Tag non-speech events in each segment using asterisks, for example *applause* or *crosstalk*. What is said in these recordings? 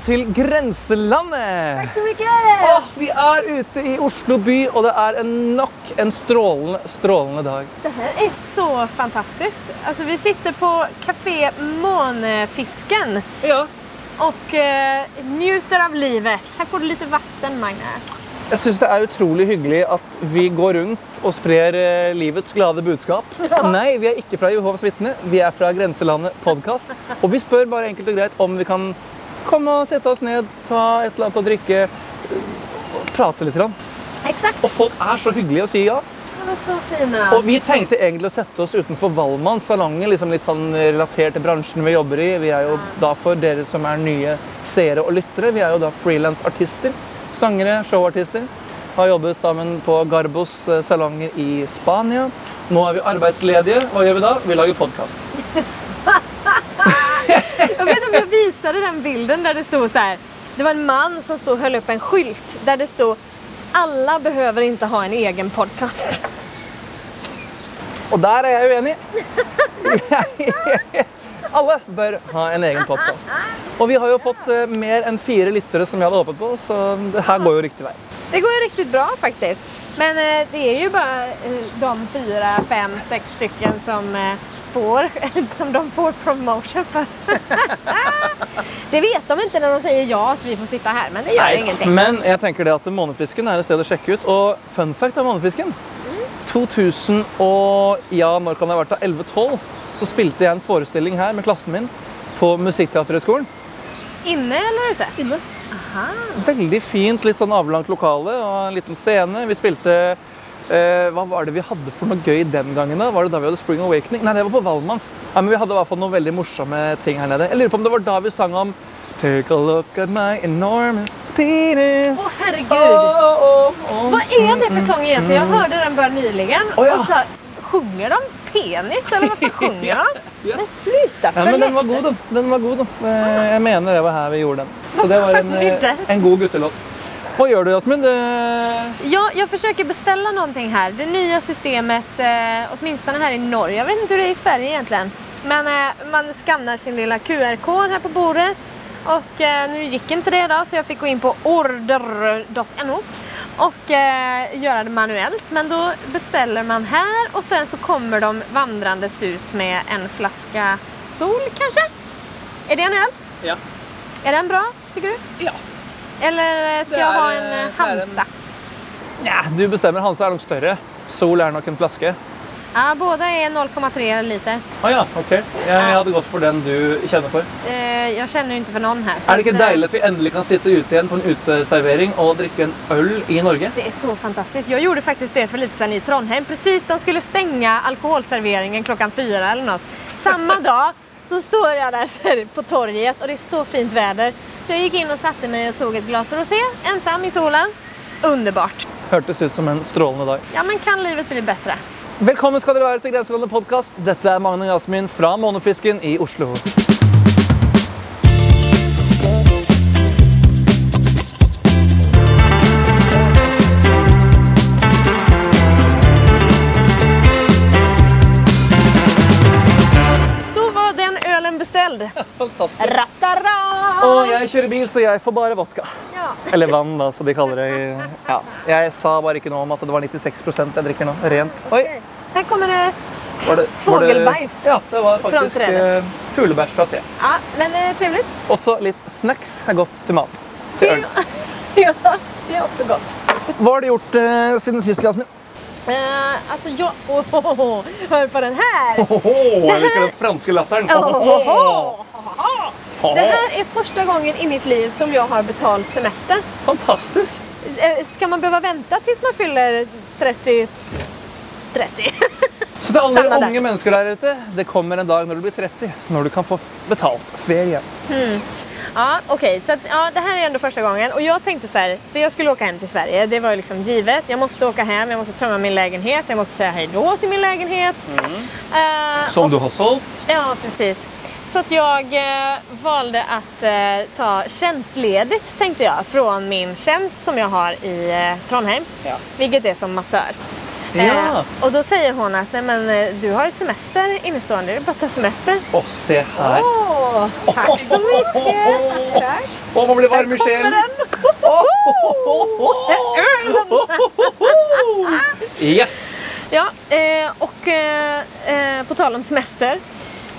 Til Grenselandet! Takk så mye! Åh, vi er ute i Oslo by, og det er en nok en strålende, strålende dag. Det er är så fantastisk. Altså, vi sitter på Café Månefisken Ja. Og uh, njuter av livet. Her får du litt vatten, Magne. Jeg syns det er utrolig hyggelig at vi går rundt og sprer uh, livets glade budskap. *laughs* Nei, vi er ikke fra Jehovas vitne, vi er fra Grenselandet podkast. Og vi spør bare enkelt og greit om vi kan komme og sette oss ned, ta et eller annet å drikke, prate litt. Exakt. Og folk er så hyggelige og sier ja. Så. Og vi tenkte egentlig å sette oss utenfor Valmanns salonger, liksom litt sånn relatert til bransjen vi jobber i. Vi er jo da for dere som er nye seere og lyttere, vi er jo da frilansartister. Sangere, showartister. Har jobbet sammen på Garbos eh, salonger i Spania. Nå er vi arbeidsledige. Hva gjør vi da? Vi lager podkast. *laughs* Visade den bilden där det stod så här. Det var en man som stod och höll upp en skylt där det stod alla behöver inte ha en egen podcast. Og der er jeg uenig. *laughs* Alle bør ha en egen podkast. Og vi har jo fått eh, mer enn fire lyttere som vi hadde håpet på, så det her går jo riktig vei. Det går ju riktigt bra faktiskt. Men eh, det är ju bara eh, de fyra, fem, sex stycken som får, *laughs* som de får promotion för. *laughs* det vet de inte när de säger ja att vi får sitta här, men det gör Nei, ingenting. Men jeg tenker det at Månefisken er et sted å sjekke ut. Og fun fact av Månefisken 2000 og ja, når kan det ha vært da? 11-12 så spilte jeg en forestilling her med klassen min på Musikkteaterhøgskolen. Inne eller ute? Inne. Aha. Veldig fint, litt sånn avlangt lokale og en liten scene. Vi spilte Hva var det vi hadde for noe gøy den gangen? da? Var det da vi hadde Spring Awakening? Nei, det var på Valmanns. Ja, men vi hadde i hvert fall noen veldig morsomme ting her nede. Jeg lurer på om det var da vi sang om Take a look at my enormous penis. Åh, herregud. Oh, oh, åh. Vad är det for sång egentlig? Jeg hørte den bare nyligen. Åh, ja. och så, sjunger de penis eller varför sjunger de? *laughs* Yes. Men sluta, Ja, men den var god, den. den var god, den. Eh, Jeg mener det var her vi gjorde den. Så det var en, eh, en god guttelåt. Hva gjør du, Jasmin? Ja, jag försöker beställa någonting här. Det nya systemet, eh, åtminstone här i Norge. Jag vet inte hur det är i Sverige egentligen. Men eh, man skannar sin lilla QR-kod här på bordet. Och eh, nu gick inte det då, så jag fick gå in på order.no och eh, göra det manuellt. Men då beställer man här och sen så kommer de vandrandes ut med en flaska sol kanske? Är det en öl? Ja. Är den bra, tycker du? Ja. Eller skal er, jeg ha eh, en eh, en- Hansa? ja, du bestemmer. Hansa er nok større. Sol er nok en flaske. Ja, både er 0,3 liter. Ah, ja, ok. Jeg, jeg hadde gått for den du kjenner for. Eh, kjenner känner ju inte för någon här. så Er det ikke att, eh, deilig at vi endelig kan sitte ute igjen på en uteservering og drikke en øl i Norge? Det er så fantastisk. Jeg gjorde faktisk det for litt siden i Trondheim. Precis, de skulle stenge alkoholserveringen klokken fire eller noe. Samme dag så står jeg der *laughs* på torget og det er så fint väder. Så jeg gikk inn og satte meg og tok et glas rosé, ensam i solen. Underbart. Hørtes ut som en strålende dag. Ja, men kan livet bli bedre? Velkommen skal dere være til Grenselandet podkast. Dette er Magne Jasmin fra Månefisken i Oslo. Beställd. Fantastisk. Rattara! Og jeg kjører bil, så jeg får bare vodka. Ja. Eller vann, da, som de kaller det. Ja. Jeg sa bare ikke noe om at det var 96 jeg drikker nå. Rent. Oi, Her kommer det var det. Ja, det var faktisk eh, fuglebæsj fra tre. Ja, men trivelig. Også litt snacks er godt til mat. Til øl. *laughs* Ja, det er også godt. Hva har du gjort eh, siden sist, Jasmin? Eh, alltså jag... *laughs* Oh, oh, oh, hör på den här! Ohoho, jeg liker den franske latteren. Oh. Det här är första gången i mitt liv som jag har betalt semester. Fantastisk. Skal Ska man behöva vänta tills man fyller 30... 30? *laughs* Så til alle dere der. unge mennesker der ute, det kommer en dag når du blir 30, når du kan få betalt ferie. Ja, okej. Så att, ja, det här är ändå första gången. Och jag tänkte så här, för jag skulle åka hem till Sverige. Det var ju liksom givet. Jag måste åka hem, jag måste tömma min lägenhet, jag måste säga hej då till min lägenhet. Eh, Som du har sålt. Ja, precis. Så att jag eh, valde att eh, ta tjänstledigt tänkte jag från min tjänst som jag har i eh, Trondheim. Ja. Vilket är som massör. Ja. och då säger hon att Nej, men, eh, du har ju semester innestående, det är bara att ta semester. Åh, se her. Åh, tack så mycket! Tack. Å, man blir varm i den! Yes! Ja, eh, och eh, eh, på tal om semester.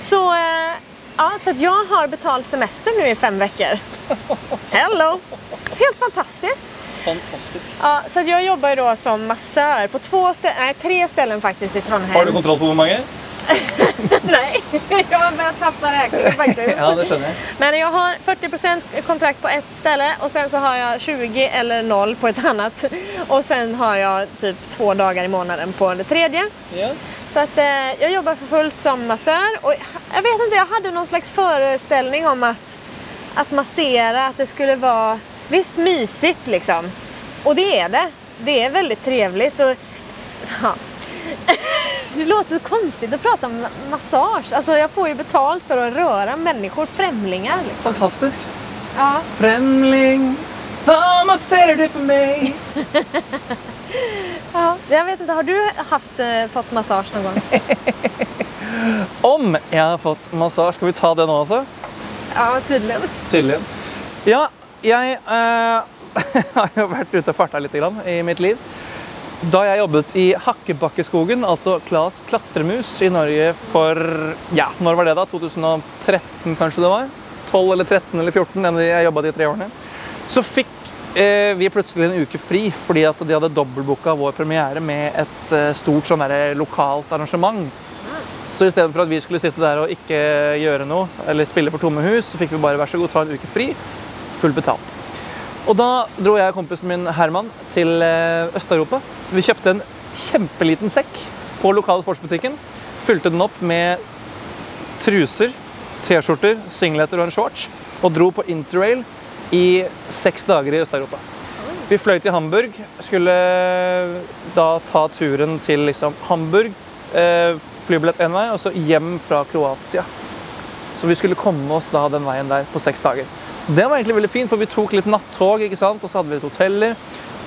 Så, eh, ja, så att jag har betald semester nu i fem veckor. Hello! Helt fantastiskt. Fantastisk. Ja, så att jag jobbar ju då som massör på två stä- nej, tre ställen faktiskt i Trondheim. Har du kontroll på hvor mange? *laughs* Nej, jag har börjat tappa räkningen faktiskt. Ja, det skjønner jeg. Men jag har 40% kontrakt på ett ställe och sen så har jag 20 eller 0 på ett annat. Och sen har jag typ två dagar i månaden på det tredje. Ja. Så att eh, jag jobbar för fullt som massör och jag vet inte, jag hade någon slags föreställning om att, att massera, att det skulle vara visst mysigt liksom. Och det är det. Det är väldigt trevligt och ja. *laughs* Det låter så konstigt att prata om massage. Alltså jag får ju betalt för att röra människor, främlingar. Liksom. Fantastisk. Ja. Fremling, hva masserer du for meg? *laughs* ja. Jag vet inte, har du haft, eh, fått massage någon gång? *laughs* Om jeg har fått massasje, skal vi ta det nå også? ja, tydligen. Tydelig. Ja, jeg eh, *laughs* har jo vært ute og farta litt i mitt liv. Da jeg jobbet i Hakkebakkeskogen, altså Klas klatremus i Norge for Ja, når var det da? 2013 kanskje det var? 12 eller 13 eller 14, en jeg jobba de tre årene. Så fikk eh, vi plutselig en uke fri fordi at de hadde dobbeltbooka vår premiere med et eh, stort sånn der lokalt arrangement. Så istedenfor at vi skulle sitte der og ikke gjøre noe, eller spille for tomme hus, så fikk vi bare vær så god ta en uke fri, fullt betalt. Og da dro jeg og kompisen min Herman til eh, Øst-Europa. Vi kjøpte en kjempeliten sekk på lokale sportsbutikken. Fylte den opp med truser, T-skjorter, singleter og en shorts. Og dro på interrail i seks dager i Øst-Europa. Vi fløy til Hamburg, skulle da ta turen til liksom Hamburg, eh, flybillett én vei, og så hjem fra Kroatia. Så vi skulle komme oss da den veien der på seks dager. Det var egentlig veldig fint, for vi tok litt nattog, ikke sant? og så hadde vi litt hoteller.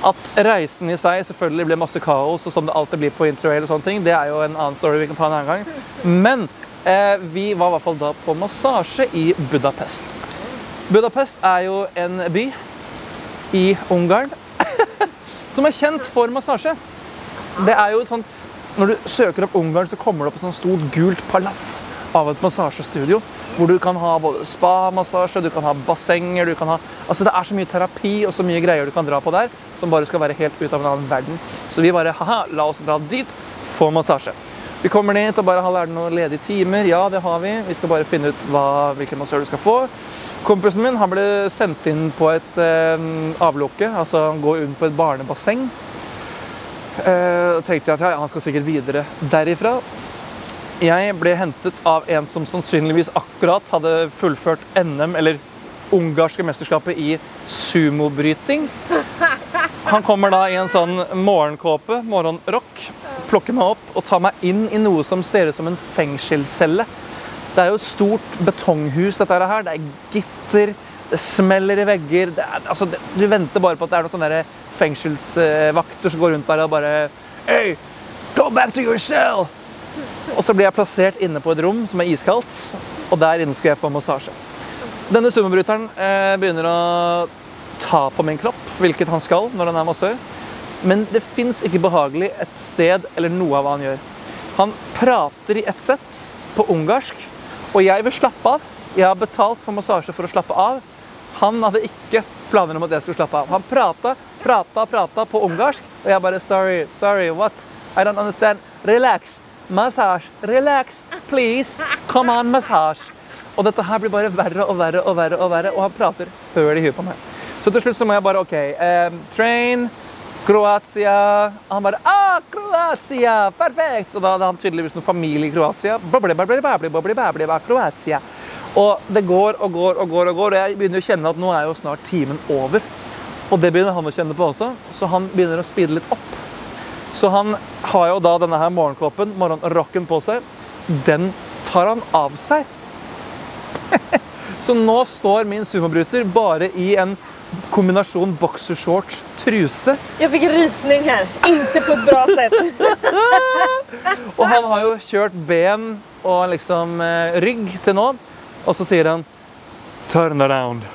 At reisen i seg selvfølgelig ble masse kaos, og som det alltid blir på interrail, og sånne ting, det er jo en annen story vi kan ta en annen gang. Men eh, vi var i hvert fall da på massasje i Budapest. Budapest er jo en by i Ungarn *laughs* som er kjent for massasje. Det er jo et sånt Når du søker opp Ungarn, så kommer det opp et sånt stort gult palass av et massasjestudio. Hvor du kan ha både spa-massasje, du kan ha bassenger du kan ha, altså Det er så mye terapi og så mye greier du kan dra på der som bare skal være helt ut av en annen verden. Så vi bare haha, la oss dra dit, få massasje. Vi kommer dit og bare har lært noen ledige timer. Ja, det har vi. Vi skal bare finne ut hva, hvilken massør du skal få. Kompisen min han ble sendt inn på et eh, avlukke, altså går inn på et barnebasseng. Eh, tenkte jeg at ja, han skal sikkert videre derifra. Jeg ble hentet av en som sannsynligvis akkurat hadde fullført NM, eller ungarske mesterskapet i sumobryting. Han kommer da i en sånn morgenkåpe, morgenrock, plukker meg opp og tar meg inn i noe som ser ut som en fengselscelle. Det er jo et stort betonghus, dette her. Det er gitter, det smeller i vegger. Er, altså, det, du venter bare på at det er noen sånne fengselsvakter som går rundt der og bare Hey, go back to your cell! Og så blir jeg plassert inne på et rom som er iskaldt, og der inne skal jeg få massasje. Denne sumobryteren eh, begynner å ta på min kropp, hvilket han skal når han er massør. Men det fins ikke behagelig et sted eller noe av hva han gjør. Han prater i ett sett på ungarsk, og jeg vil slappe av. Jeg har betalt for massasje for å slappe av. Han hadde ikke planer om at jeg skulle slappe av. Han prata, prata, prata på ungarsk, og jeg bare Sorry, sorry, what? I don't understand. Relax. Massage. Relax. Please. Come on, massage. Og dette her blir bare verre og verre og verre, og verre, og han prater høl i huet på meg. Så til slutt så må jeg bare OK. Um, train. Kroatia. Han bare ah, Kroatia! Perfekt! Så da hadde han tydeligvis noen familie i Kroatia. Kroatia. Og det går og går og går, og går, og jeg begynner å kjenne at nå er jo snart timen over. Og det begynner han å kjenne på også, så han begynner å speede litt opp. Så han har jo da denne her morgenkåpen, morgenrocken på seg. Den tar han av seg. *laughs* Så nå står min sumobryter bare i en kombinasjon boksershorts, truse. Jeg fikk rysning her. Inte på et bra sätt. *laughs* Og han har jo kjørt ben og liksom eh, rygg til nå. Og så sier han 'turn around'.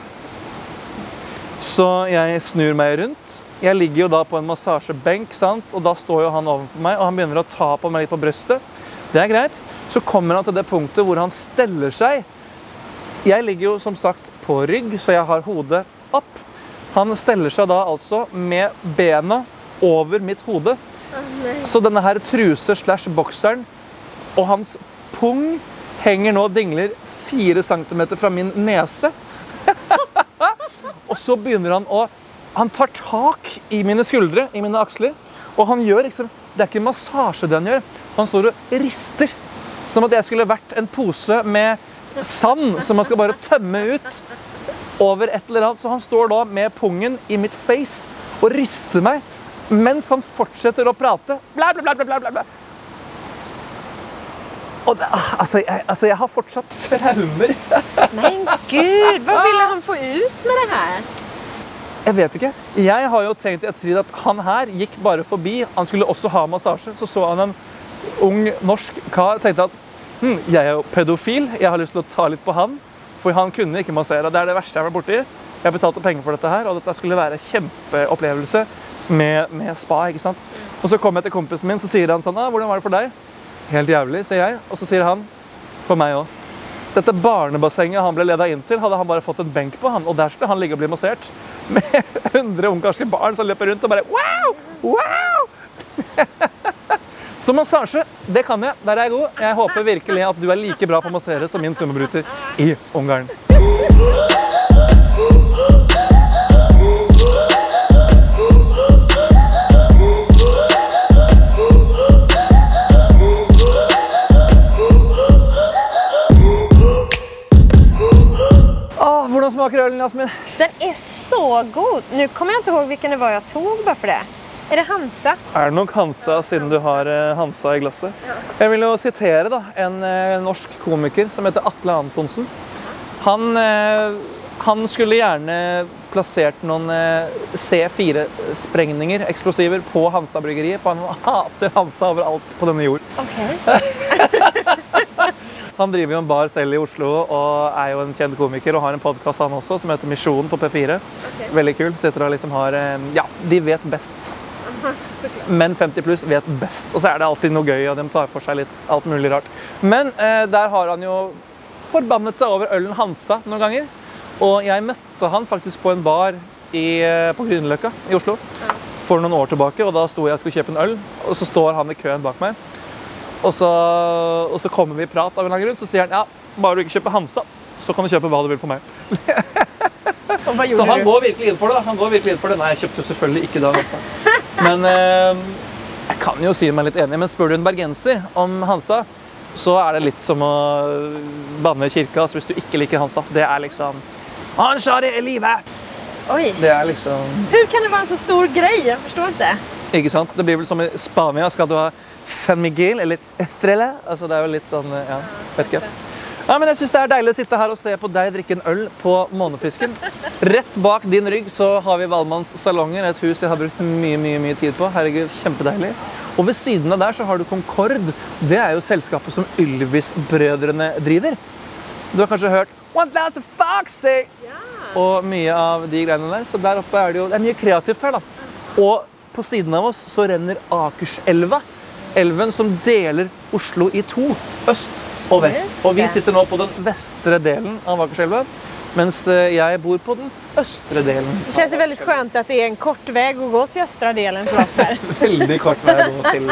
Så jeg snur meg rundt. Jeg ligger jo da på en massasjebenk, sant? og da står jo han overfor meg, og han begynner å ta på meg litt på brøstet. Det er greit. Så kommer han til det punktet hvor han steller seg. Jeg ligger jo som sagt på rygg, så jeg har hodet opp. Han steller seg da altså med bena over mitt hode. Så denne her truse slash bokseren og hans pung henger nå og dingler fire centimeter fra min nese. *laughs* og så begynner han å Han tar tak i mine skuldre, i mine aksler, og han gjør liksom Det er ikke massasje det han gjør. Han står og rister. Som at jeg skulle vært en pose med sand som man skal bare tømme ut over et eller annet. Så han står da med pungen i mitt face og rister meg mens han fortsetter å prate. Bla, bla, bla, bla, bla. Og det, altså, jeg, altså, jeg har fortsatt traumer. Men gud, Hva ville han få ut med det här? Jeg vet ikke. Jeg har jo tenkt i ettertid at han her gikk bare forbi. Han skulle også ha massasje. Så så han en ung norsk kar og tenkte at hm, jeg er jo pedofil, jeg har lyst til å ta litt på han. For han kunne ikke massere. Det er det verste jeg har vært borti. Jeg betalte penger for dette her, og dette skulle være en kjempeopplevelse med, med spa. ikke sant? Og så kom jeg til kompisen min, så sier han sånn ah, 'Hvordan var det for deg?' Helt jævlig, sier jeg. Og så sier han 'For meg òg'. Dette barnebassenget han ble leda inn til, hadde han bare fått en benk på, han, og der skulle han ligge og bli massert. Med 100 ungarske barn som løper rundt og bare wow! Wow! *laughs* Så massasje, det kan jeg. Der er jeg god. Jeg håper virkelig at du er like bra på å massere som min summobryter i Ungarn. Hvordan smaker ølen, Jasmin? Den er så god. Nå kommer jeg ikke ihåg hvilken det var jeg tok bare for det. Er det Hansa? Er det nok Hansa, siden du har eh, Hansa i glasset? Jeg vil jo sitere da, en eh, norsk komiker som heter Atle Antonsen. Han, eh, han skulle gjerne plassert noen eh, C4-sprengninger, eksplosiver, på Hansa-bryggeriet, for han hater Hansa overalt på denne jord. Okej. *laughs* Han driver jo en bar selv i Oslo og er jo en kjent komiker og har en podkast han også som heter Misjonen på P4. Veldig kul. Sitter og liksom har eh, Ja, de vet best. Men 50 pluss vet best. Og så er det alltid noe gøy, og de tar for seg litt alt mulig rart. Men eh, der har han jo forbannet seg over ølen Hansa noen ganger. Og jeg møtte han faktisk på en bar i, eh, på Grünerløkka i Oslo for noen år tilbake. Og da sto jeg og skulle kjøpe en øl, og så står han i køen bak meg. Og så, og så kommer vi i prat av en annen grunn, så sier han ja, bare du ikke kjøper Hansa, så kan du kjøpe hva du vil for meg. *laughs* Så han går virkelig inn for det. Han går virkelig inn for det. Nei, jeg kjøpte jo selvfølgelig ikke da Hansa. Men eh, jeg kan jo si meg litt enig. Men spør du en bergenser om Hansa, så er det litt som å banne i kirka altså, hvis du ikke liker Hansa. Det er liksom Han sa det er livet! Oi. Det er liksom hur kan det være en så stor greie? Jeg forstår ikke. Ikke sant? Det blir vel som i Spania. Skal du ha San Miguel eller Estrella? Altså, det er jo litt sånn Ja, vet ikke. Ja, men jeg synes Det er deilig å sitte her og se på deg drikke en øl på Månefisken. Rett bak din rygg så har vi Valmanns salonger, et hus jeg har brukt mye mye, mye tid på. Herregud, kjempedeilig. Og ved siden av der så har du Concord. Det er jo selskapet som Ylvis-brødrene driver. Du har kanskje hørt One last foxy! og mye av de greiene der. Så der oppe er det jo det er mye kreativt her, da. Og på siden av oss så renner Akerselva. Elven som deler Oslo i to. Øst og vest. Og vi sitter nå på den vestre delen av Akerselva. Mens eh, jeg bor på den østre delen. Det kjennes veldig skjønt at det er en kort vei å gå til østre delen for oss her. *laughs* Veldig kort vei å gå til,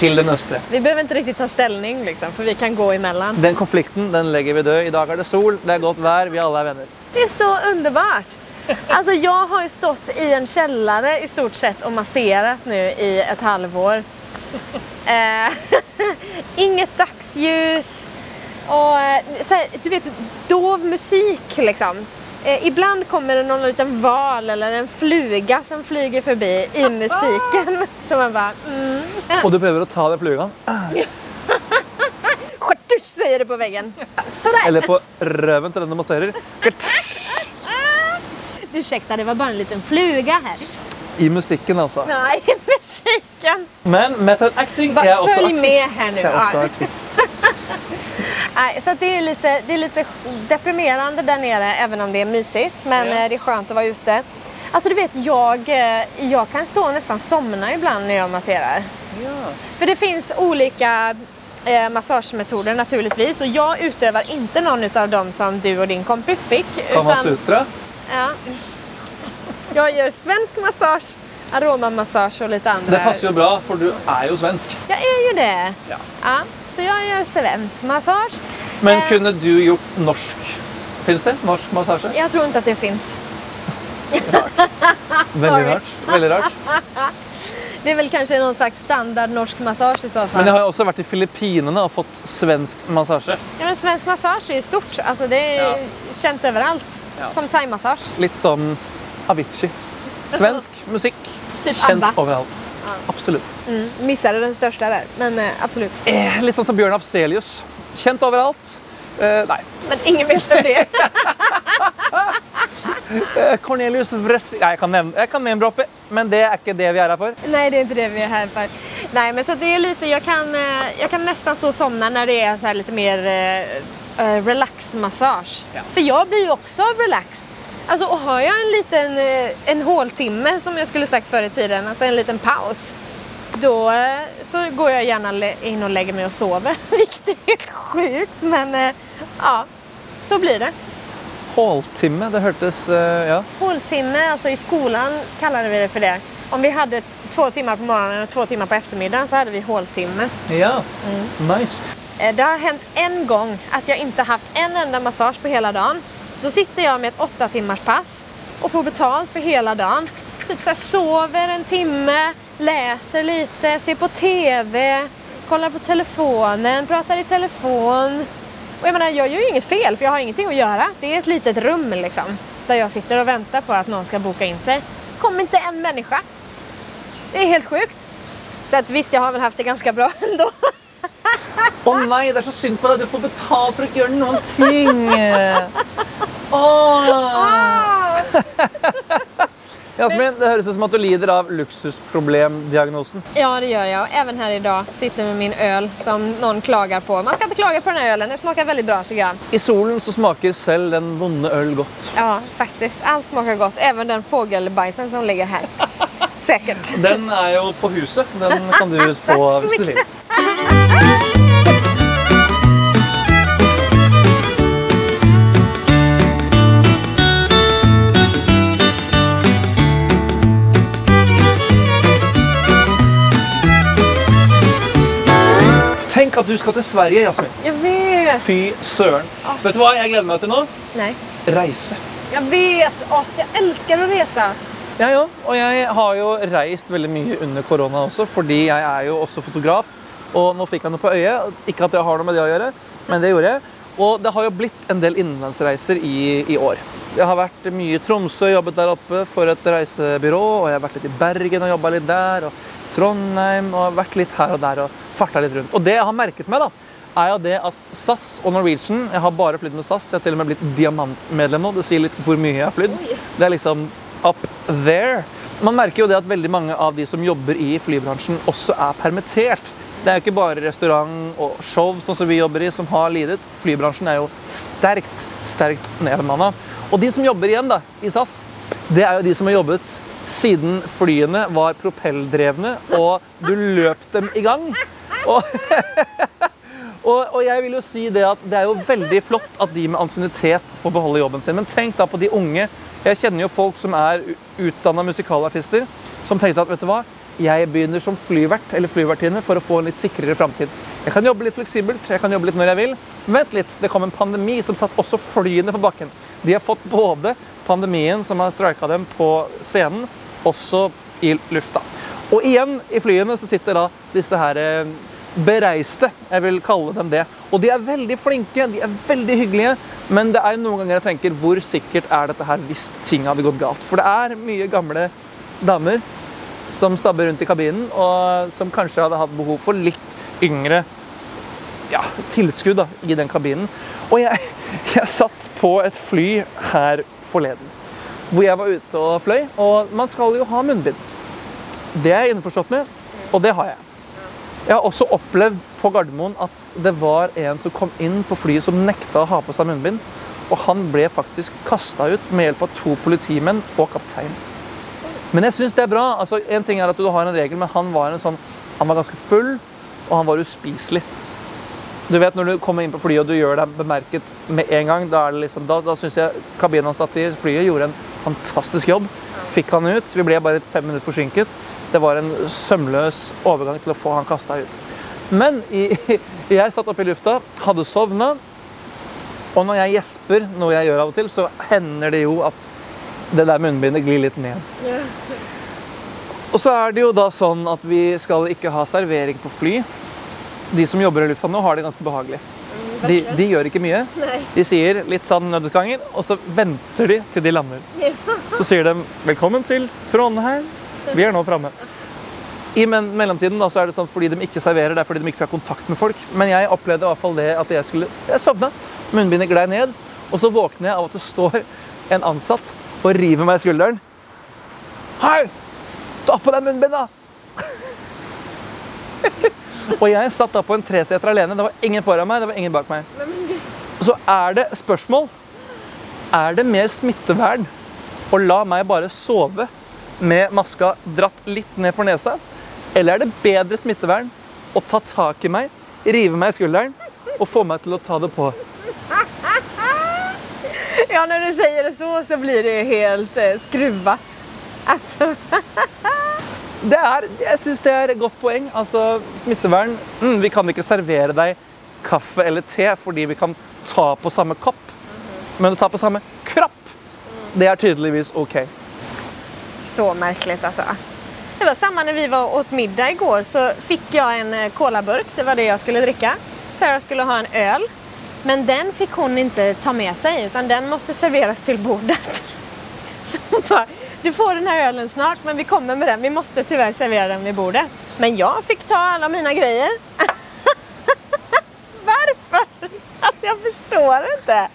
til den østre. Vi behøver ikke riktig ta stilling, liksom, for vi kan gå imellom. Den konflikten den legger vi død. I dag er det sol, det er godt vær, vi alle er venner. Det er så underbart! Alltså jeg har jo stått i en kjellere i stort sett og massert nå i et halvår. Eh, *laughs* inget dagsljus och eh, så här, du vet, dov musik liksom. Eh, ibland kommer det någon liten val eller en fluga som flyger förbi i musiken. *laughs* Så man bara mm. Og du prøver å ta den flugan? *laughs* Skärtusch säger det på väggen. Sådär. eller på røven til den du masserar. Ursäkta, det var bara en liten fluga här. I musikken, altså. Nej, musiken. Men method acting Bare, er også følg artist. med her nå. Jeg Ja. artist. *laughs* Så det, er lite, det er lite deprimerende der nere, även om det er mysig. Men eh, det er skjønt å være ute. Alltså du vet, jag, eh, jag kan stå och nästan somna ibland när jag masserar. Ja. För det finns olika eh, massagemetoder naturligtvis. Och jag utövar inte någon av dem som du och din kompis fick. Sutra? ja, jag gör svensk massage, aromamassage och lite andra. Det passer jo bra, for du er jo svensk. Jag är ju det. Ja. Ja, så jag gör svensk massage. Men Eh. kunne du gjort norsk? Fins det? Norsk massasje? Jag tror inte att det finns. Veldig sorry. rart. Veldig rart. *laughs* Det är väl kanske någon slags standard norsk massage i så fall. Men jeg har jo også vært i Filippinene og fått svensk massasje. ja, men svensk massage är ju stort. Alltså, det är Ja. känt överallt. Ja. Som thaimassage. Litt som Avicii. Svensk musikk Typ kjent ABBA. overalt. Absolutt. Mm. Missade den største der, men eh, absolutt. Eh, litt sånn som Bjørn Afselius. Kjent overalt. Eh, nei. Men ingen visste det. *laughs* Eh, Cornelius Vresvik Nei, jeg kan nevne, jeg kan name-droppe, men det er ikke det vi er her for. Nei, det er ikke det vi er her for. Nei, men så det er litt Jeg kan, jeg kan nesten stå og sovne når det er så lite mer uh, relax-massasje. Ja. For jeg blir jo også relaxed. Alltså, och har jag en liten eh, en håltimme som jag skulle sagt förr i tiden, alltså en liten paus. Då eh, så går jag gärna in och lägger mig och sover. *laughs* Vilket är helt sjukt, men eh, ja, så blir det. Håltimme, det hørtes Ja. Håltimme, alltså i skolan kallade vi det för det. Om vi hade två timmar på morgonen och två timmar på eftermiddagen så hade vi håltimme. ja. Mm. Nice. Det har hänt en gång att jag inte haft en enda massage på hela dagen. Då sitter jag med ett åtta timmars pass och får betalt för hela dagen. Typ så här, sover en timme, läser lite, ser på TV, kollar på telefonen, pratar i telefon. Och jag menar, jag gör ju inget fel för jag har ingenting att göra. Det är ett litet rum liksom. Där jag sitter och väntar på att någon ska boka in sig. Kom inte en människa. Det är helt sjukt. Så att visst, jag har väl haft det ganska bra *laughs* ändå. Å nei, det er så synd på deg. Du får betalt for å ikke gjøre noen ting. Åh. Ah! Jasmin, det høres ut som at du lider av luksusproblemdiagnosen. Ja, det gjør jeg. Og even her i dag sitter med min øl som noen klager på. Man skal ikke klage på denne ølen. ölen. Den smaker veldig bra Jeg. I solen så smaker selv den vonde øl godt. Ja, faktisk. Alt smaker godt. Even den fuglebæsjen som ligger her. Sikkert. Den er jo på huset. Den kan du *laughs* få hvis du vil. Tenk at du skal til Sverige, Jasmin. Jeg vet. Fy søren. Vet du hva jeg gleder meg til nå? Nei. Reise. Jeg vet. Åh, jeg elsker å reise. Jeg òg. Og jeg har jo reist veldig mye under korona også, fordi jeg er jo også fotograf. Og nå fikk jeg noe på øyet. Ikke at det har noe med det å gjøre, men det gjorde jeg. Og det har jo blitt en del innenlandsreiser i, i år. Jeg har vært mye i Tromsø, jobbet der oppe for et reisebyrå. Og jeg har vært litt i Bergen og jobba litt der. Og Trondheim og vært litt her og der og farta litt rundt. Og det jeg har merket meg, da, er jo det at SAS og Norwegian Jeg har bare flydd med SAS. Jeg har til og med blitt diamantmedlem nå. Det sier litt hvor mye jeg har flydd. Det er liksom up there. Man merker jo det at veldig mange av de som jobber i flybransjen, også er permittert. Det er jo ikke bare restaurant og show sånn som vi jobber i, som har lidet. Flybransjen er jo sterkt, sterkt nedbemanna. Og de som jobber igjen da, i SAS, det er jo de som har jobbet siden flyene var propelldrevne, og du løp dem i gang. Og *laughs* og, og jeg vil jo si det at det er jo veldig flott at de med ansiennitet får beholde jobben sin. Men tenk da på de unge. Jeg kjenner jo folk som er utdanna musikalartister, som tenkte at vet du hva, jeg begynner som flyvert eller flyvertinne for å få en litt sikrere framtid. Jeg kan jobbe litt fleksibelt, jeg kan jobbe litt når jeg vil. Vent litt, det kom en pandemi som satt også flyene på bakken. De har fått både pandemien som har strika dem på scenen, også i lufta. Og igjen i flyene så sitter da disse her eh, bereiste, jeg vil kalle dem det. Og de er veldig flinke, de er veldig hyggelige, men det er noen ganger jeg tenker hvor sikkert er dette her hvis ting hadde gått galt. For det er mye gamle damer som stabber rundt i kabinen, og som kanskje hadde hatt behov for litt yngre ja, tilskudd da, i den kabinen. Og jeg, *laughs* jeg satt på et fly her forleden. hvor jeg var ute og fløy. Og man skal jo ha munnbind. Det er jeg innforstått med, og det har jeg. Jeg har også opplevd på Gardermoen at det var en som kom inn på flyet som nekta å ha på seg munnbind. Og han ble faktisk kasta ut med hjelp av to politimenn og kaptein. Men jeg syns det er bra. Altså, en ting er at du har en regel, men han var, sånn, han var ganske full, og han var uspiselig. Du vet Når du kommer inn på flyet og du gjør deg bemerket med en gang, da, liksom, da, da syns jeg kabinansatte i flyet gjorde en fantastisk jobb. Fikk han ut. Vi ble bare fem minutter forsinket. Det var en sømløs overgang til å få han kasta ut. Men *laughs* jeg satt oppe i lufta, hadde sovna. Og når jeg gjesper, noe jeg gjør av og til, så hender det jo at det der munnbindet glir litt ned. *laughs* Og så er det jo da sånn at vi skal ikke ha servering på fly. De som jobber i lufta nå, har det ganske behagelig. De, de gjør ikke mye. De sier litt sånn nødutganger, og så venter de til de lander. *laughs* Så sier de 'velkommen til Trondheim'. Vi er nå framme. I mellomtiden da, så er det sånn fordi de ikke serverer, det er fordi de ikke skal ha kontakt med folk. Men jeg opplevde i hvert fall det at jeg skulle Jeg sovna. Munnbindet glei ned. Og så våkner jeg av at det står en ansatt og river meg i skulderen. Hei! Ta på deg munnbindet! *laughs* og jeg satt da på en treseter alene. Det var ingen foran meg, det var ingen bak meg. Så er det spørsmål Er det mer smittevern å la meg bare sove med maska dratt litt ned for nesa? Eller er det bedre smittevern å ta tak i meg, rive meg i skulderen og få meg til å ta det på? *laughs* Ja, når du sier det så så blir det jo helt eh, skruvat. Altså *laughs* Det er, jeg syns det er et godt poeng. Altså, smittevern mm, Vi kan ikke servere deg kaffe eller te fordi vi kan ta på samme kopp. Men å ta på samme kropp, det er tydeligvis ok. Så märkligt alltså. Det var samma när vi var åt middag igår så fick jag en kolaburk. colaburk, det var det jag skulle dricka. Sarah skulle ha en öl, men den fick hon inte ta med sig utan den måste serveras till bordet. *laughs* Så hon bara, du får den här ölen snart men vi kommer med den, vi måste tyvärr servera den vid bordet. Men jag fick ta alla mina grejer. *laughs* Varför? Alltså jag förstår inte.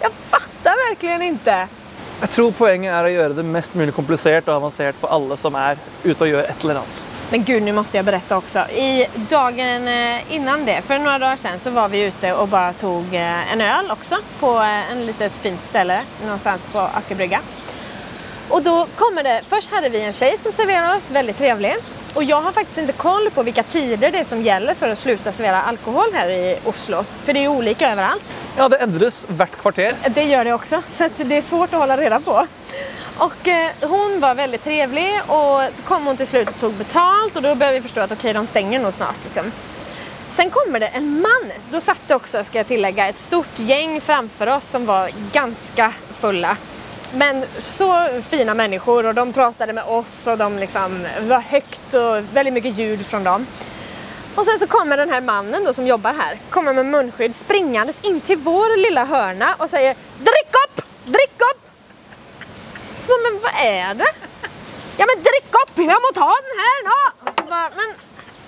Jag fattar verkligen inte. Jeg tror poenget er å gjøre det mest mulig komplisert og avansert for alle som er ute og gjør et eller annet. Men gud, nå må jeg berette også. I dagen eh, innan det, for noen dager siden, så var vi ute og bare tog eh, en øl også. på eh, en litet fint sted någonstans på Akerbrygga. Og da kommer det, Først hadde vi en tjej som serverte oss, veldig trevlig. Og jeg har faktisk ikke koll på hvilke tider det er som gjelder for å slutte å servere alkohol her i Oslo. For det er jo olika överallt. Ja, det endres hvert kvarter. Det gör det också, så det är svårt att hålla reda på. Och eh, hon var väldigt trevlig och så kom hon till slut och tog betalt och då började vi förstå att okej, de stänger nog snart. Liksom. Sen kommer det en man. Då satt det också, ska jag tillägga, ett stort gäng framför oss som var ganska fulla. Men så fina människor och de pratade med oss och de liksom var högt och väldigt mycket ljud från dem. Och sen så kommer den här mannen då som jobbar här, kommer med munskydd springandes in till vår lilla hörna och säger Drick upp! Drick upp! Så bara, men vad är det? Ja men drick upp! Jag måste ha den här bara, men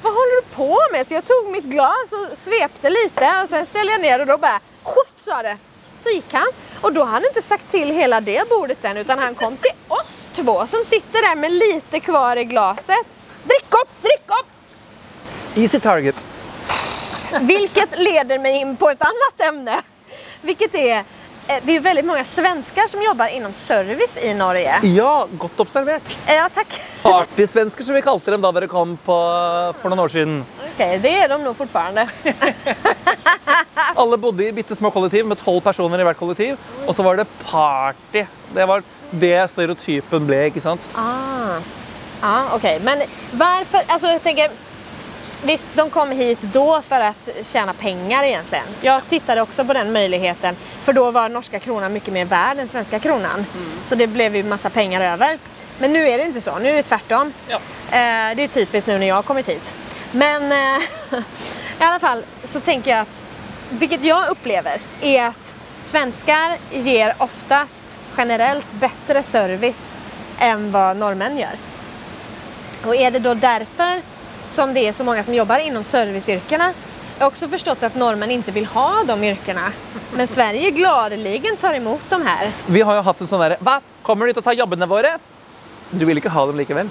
vad håller du på med? Så jag tog mitt glas och svepte lite och sen ställde jag ner och då bara Sjuff sa det! Så gick han. Och då hade han inte sagt till hela det bordet än utan han kom till oss två som sitter där med lite kvar i glaset. Drick upp! Drick upp! Easy target. Vilket leder mig in på ett annat ämne. Vilket är, eh, det är väldigt många svenskar som jobbar inom service i Norge. Ja, godt observert. Ja, tack. Partysvensker, som vi kalte dem da dere kom på, for noen år siden. Okej, det är de nog fortfarande. *laughs* Alle bodde i bitte små kollektiv med tolv personer i hvert kollektiv. Og så var det party. Det var det stereotypen ble. ikke sant? Ah. Ah, okej. Men varför, alltså jag tänker, visst de kom hit då för att tjäna pengar egentligen. Jag tittade också på den möjligheten, för då var norska kronan mycket mer värd än svenska kronan. Så det blev ju massa pengar över. Men nu är det inte så, nu är det tvärtom. Ja. Eh, det är typiskt nu när jag har kommit hit. Men eh, *laughs* i alla fall så tänker jag att, vilket jag upplever, är att svenskar ger oftast generellt bättre service än vad norrmän gör. Och är det då därför som det är så många som jobbar inom serviceyrkena Jag har också förstått att norrmän inte vill ha de yrkena. Men Sverige gladeligen tar emot de här. Vi har jo hatt en sånn derre Hva? Kommer de til å ta jobbene våre? Du vil ikke ha dem likevel.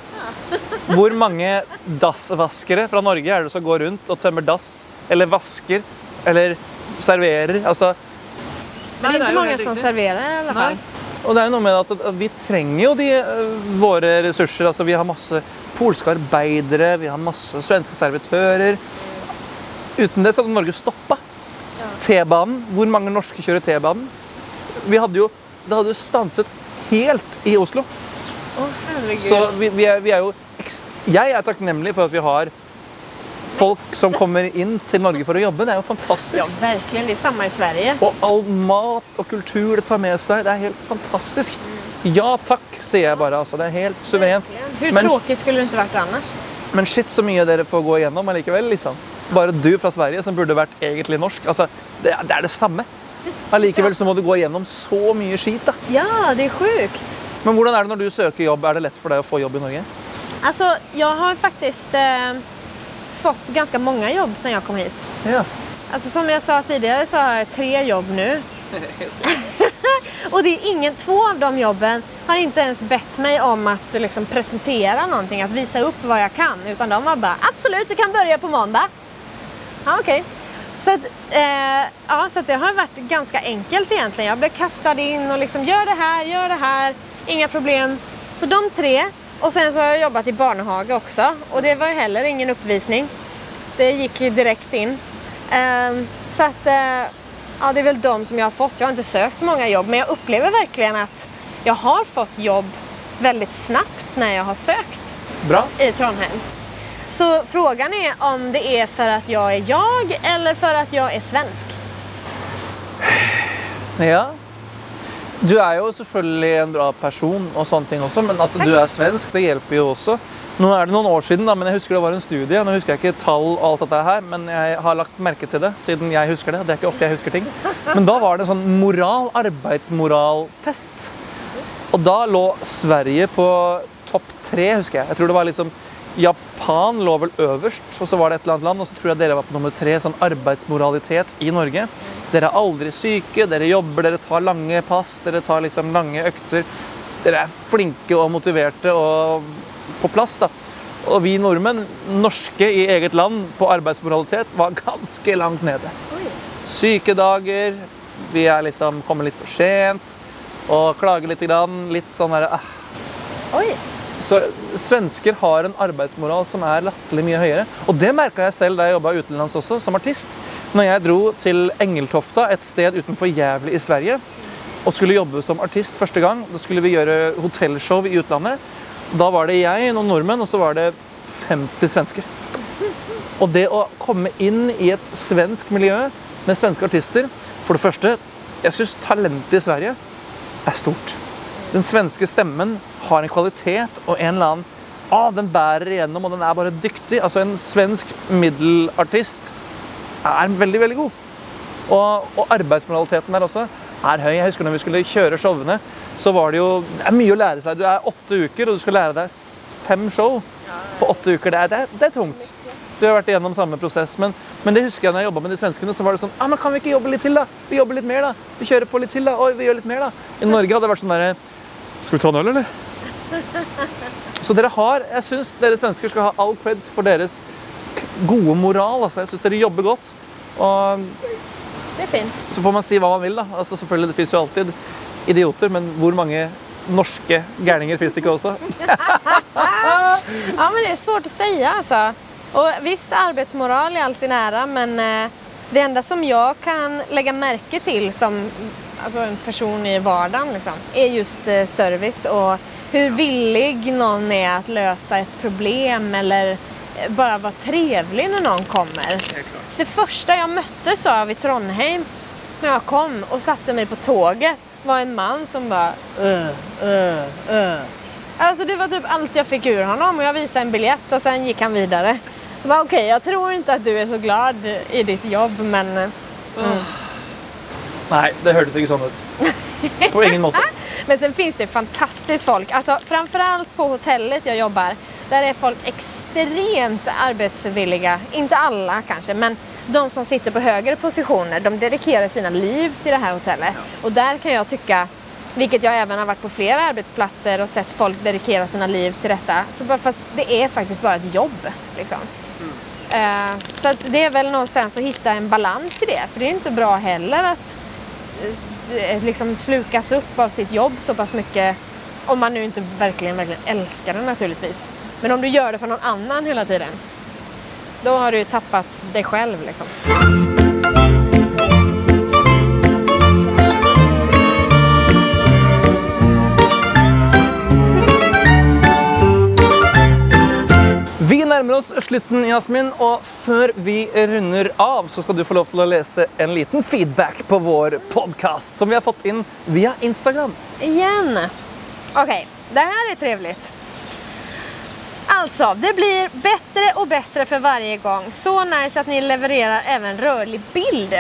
Hvor mange dassvaskere fra Norge er det som går rundt og tømmer dass? Eller vasker? Eller serverer? Altså Det är det inte er ikke många som serverer serverar i alla fall. Og det er jo noe med at vi trenger jo de, øh, våre ressurser. Altså, vi har masse polske arbeidere, vi har masse svenske servitører. Uten det så hadde Norge stoppa. T-banen. Hvor mange norske kjører T-banen? Vi hadde jo, Det hadde jo stanset helt i Oslo. Å, herregud. Så vi, vi, er, vi er jo Jeg er takknemlig for at vi har folk som kommer inn til Norge for å jobbe. Det er jo fantastisk. Ja, virkelig. Det samme i Sverige. Og all mat og kultur det tar med seg. Det er helt fantastisk. Ja takk, sier jeg bare. Altså. Det er helt suverent. Hur Men, tråkigt skulle det ikke vært annars? men shit, så mye dere får gå igjennom allikevel. Liksom. Bare du fra Sverige, som burde vært egentlig norsk. Altså, det, det er det samme. Allikevel så må du gå igjennom så mye skit. da. Ja, det er sjukt. Men hvordan er det når du søker jobb? Er det lett for deg å få jobb i Norge? Altså, jeg har faktisk eh, fått ganska många jobb sedan jag kom hit. Ja. Alltså, som jag sa tidigare så har jag tre jobb nu. *laughs* Och det är ingen, två av de jobben har inte ens bett mig om att liksom, presentera någonting, att visa upp vad jag kan. Utan de var bara, absolut du kan börja på måndag. Ja, okej. Så, att, eh, ja, så att det har varit ganska enkelt egentligen. Jag blev kastad in och liksom, gör det här, gör det här, inga problem. Så de tre. Och sen så har jag jobbat i barnhage också. Och det var ju heller ingen uppvisning. Det gick ju direkt in. Ehm, så att, eh, ja, det är väl de som jag har fått. Jag har inte sökt så många jobb, men jag upplever verkligen att jag har fått jobb väldigt snabbt när jag har sökt Bra. i Trondheim. Så frågan är om det är för att jag är jag eller för att jag är svensk. Ja. Du er jo selvfølgelig en bra person, og sånne ting også, men at du er svensk, det hjelper jo også. Nå er det noen år siden, da, men jeg husker det var en studie. Nå husker jeg ikke tall og alt dette her, men jeg har lagt merke til det siden jeg husker det. Det er ikke ofte jeg husker ting. Men da var det en sånn moral, arbeidsmoraltest. Og da lå Sverige på topp tre, husker jeg. Jeg tror det var liksom Japan lå vel øverst, og så var det et eller annet land, og så tror jeg dere var på nummer tre, sånn arbeidsmoralitet i Norge. Dere er aldri syke, dere jobber, dere tar lange pass, dere tar liksom lange økter. Dere er flinke og motiverte og på plass, da. Og vi nordmenn, norske i eget land på arbeidsmoralitet, var ganske langt nede. Sykedager, vi er liksom kommer litt for sent og klager litt. Grann, litt sånn der, ah, Oj! Så svensker har en arbeidsmoral som er latterlig mye høyere. Og det merka jeg selv da jeg jobba utenlands også, som artist. Når jeg dro til Engeltofta, et sted utenfor Jævlig i Sverige, og skulle jobbe som artist første gang, da skulle vi gjøre hotellshow i utlandet. Da var det jeg, noen nordmenn, og så var det 50 svensker. Og det å komme inn i et svensk miljø med svenske artister For det første, jeg syns talentet i Sverige er stort. Den svenske stemmen har en kvalitet og en eller annen ah, Den bærer igjennom, og den er bare dyktig. Altså En svensk middelartist er veldig, veldig god. Og, og arbeidsmoraliteten der også er høy. Jeg husker når vi skulle kjøre showene, så var det jo Det er mye å lære seg. Du er åtte uker, og du skal lære deg fem show på åtte uker. Det er, det er, det er tungt. Du har vært igjennom samme prosess. Men, men det husker jeg når jeg jobba med de svenskene. så var det sånn ah, men Kan vi ikke jobbe litt til, da? Vi jobber litt mer, da. Vi kjører på litt til, da. Oi, vi gjør litt mer, da. I Norge hadde det vært sånn derre Skal vi ta en øl, eller? Så dere har Jeg syns dere svensker skal ha all creds for deres gode moral. Altså. Jeg syns dere jobber godt. Og Det er fint. så får man si hva man vil, da. Altså, selvfølgelig, det fins jo alltid idioter, men hvor mange norske gærninger fins det ikke også? *laughs* Ja, men det er svårt å si, altså. Og visst, arbeidsmoral i all sin ære, men eh, det enda som jeg kan legge merke til som alltså en person i vardagen liksom, är just eh, service och hur villig någon är att lösa ett problem eller bare bara vara trevlig när någon kommer. Det första jag möttes av i Trondheim när jag kom och satte mig på tåget var en man som bara uh, uh, uh. Alltså det var typ allt jag fick ur honom och jag visade en biljett och sen gick han vidare. Så bara okej, jag tror inte att du är så glad i ditt jobb men eh, Nei, det hørtes ikke sånn ut. *laughs* På ingen måte. Men sen finns det fantastiskt folk. Alltså framförallt på hotellet jag jobbar. Där är folk extremt arbetsvilliga. Inte alla kanske, men de som sitter på högre positioner, de dedikerar sina liv till det här hotellet. Och där kan jag tycka, vilket jag även har varit på flera arbetsplatser och sett folk dedikera sina liv till detta, så bara, fast det är faktiskt bara ett jobb. Liksom. Uh, så att det är väl någonstans att hitta en balans i det, för det är inte bra heller att eh, liksom slukas upp av sitt jobb så pass mycket, om man nu inte verkligen, verkligen älskar det naturligtvis. Men om du gör det för någon annan hela tiden, då har du tappat dig själv. Liksom. Vi nærmer oss slutten, Jasmin, og før vi runder av, så skal du få lov til å lese en liten feedback på vår podkast, som vi har fått inn via Instagram. Igen. Okej, det her er trivelig. Alltså, det blir bättre och bättre för varje gång. Så nice att ni levererar även rörlig bild.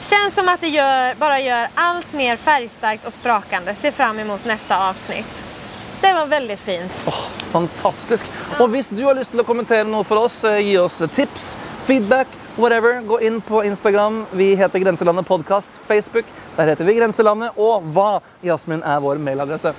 Känns som att det gör, bara gör allt mer färgstarkt och sprakande. Ser fram emot nästa avsnitt. Det var veldig fint. Oh, fantastisk. Og hvis du har lyst til å kommentere noe for oss, eh, gi oss tips, feedback, whatever, gå inn på Instagram. Vi heter Grenselandet podkast. Facebook, der heter vi Grenselandet. Og hva, Jasmin, er vår mailadresse?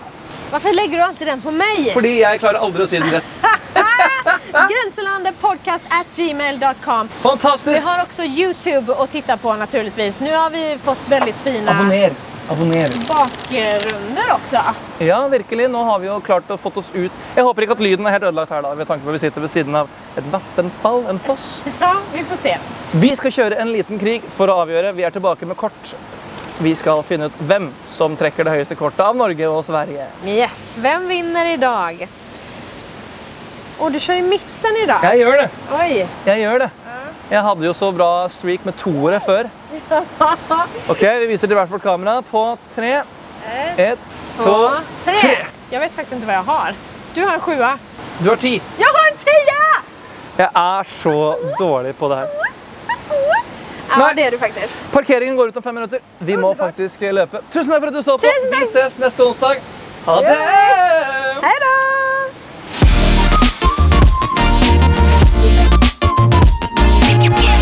Hvorfor legger du alltid den på meg? Fordi jeg klarer aldri å si den rett. *laughs* Gränslandepodcast at gmail.com. Fantastisk! Vi har også Youtube å titte på naturligvis. Nu har vi fått veldig fina Abonner. Abonner. bakgrunder også. Ja, virkelig. Nå har vi jo klart å fått oss ut. Jeg håper ikke at lyden er helt ødelagt her, da, ved tanke på at vi sitter ved siden av et vattenfall, en foss. *laughs* Ja, vi får se. Vi skal kjøre en liten krig for å avgjøre. Vi er tilbake med kort. Vi skal finne ut hvem som trekker det høyeste kortet av Norge og Sverige. Yes, Hvem vinner i dag? Å, du kjører i midten i dag. Jeg gjør det. Oi. Jeg gjør det. Jeg hadde jo så bra streak med toere før. *laughs* Ok, Vi viser til hvert vårt kamera på tre. Ett, to, tre. Jag vet faktisk ikke hva jeg har. Du har en sjua. Du har ti. Jeg har en tie! Jeg er så dårlig på det her. Ja, det er du faktisk. Parkeringen går ut om fem minutter. Vi må faktisk løpe. Tusen takk for at du så på. Vi ses neste onsdag. Ha det! Yeah.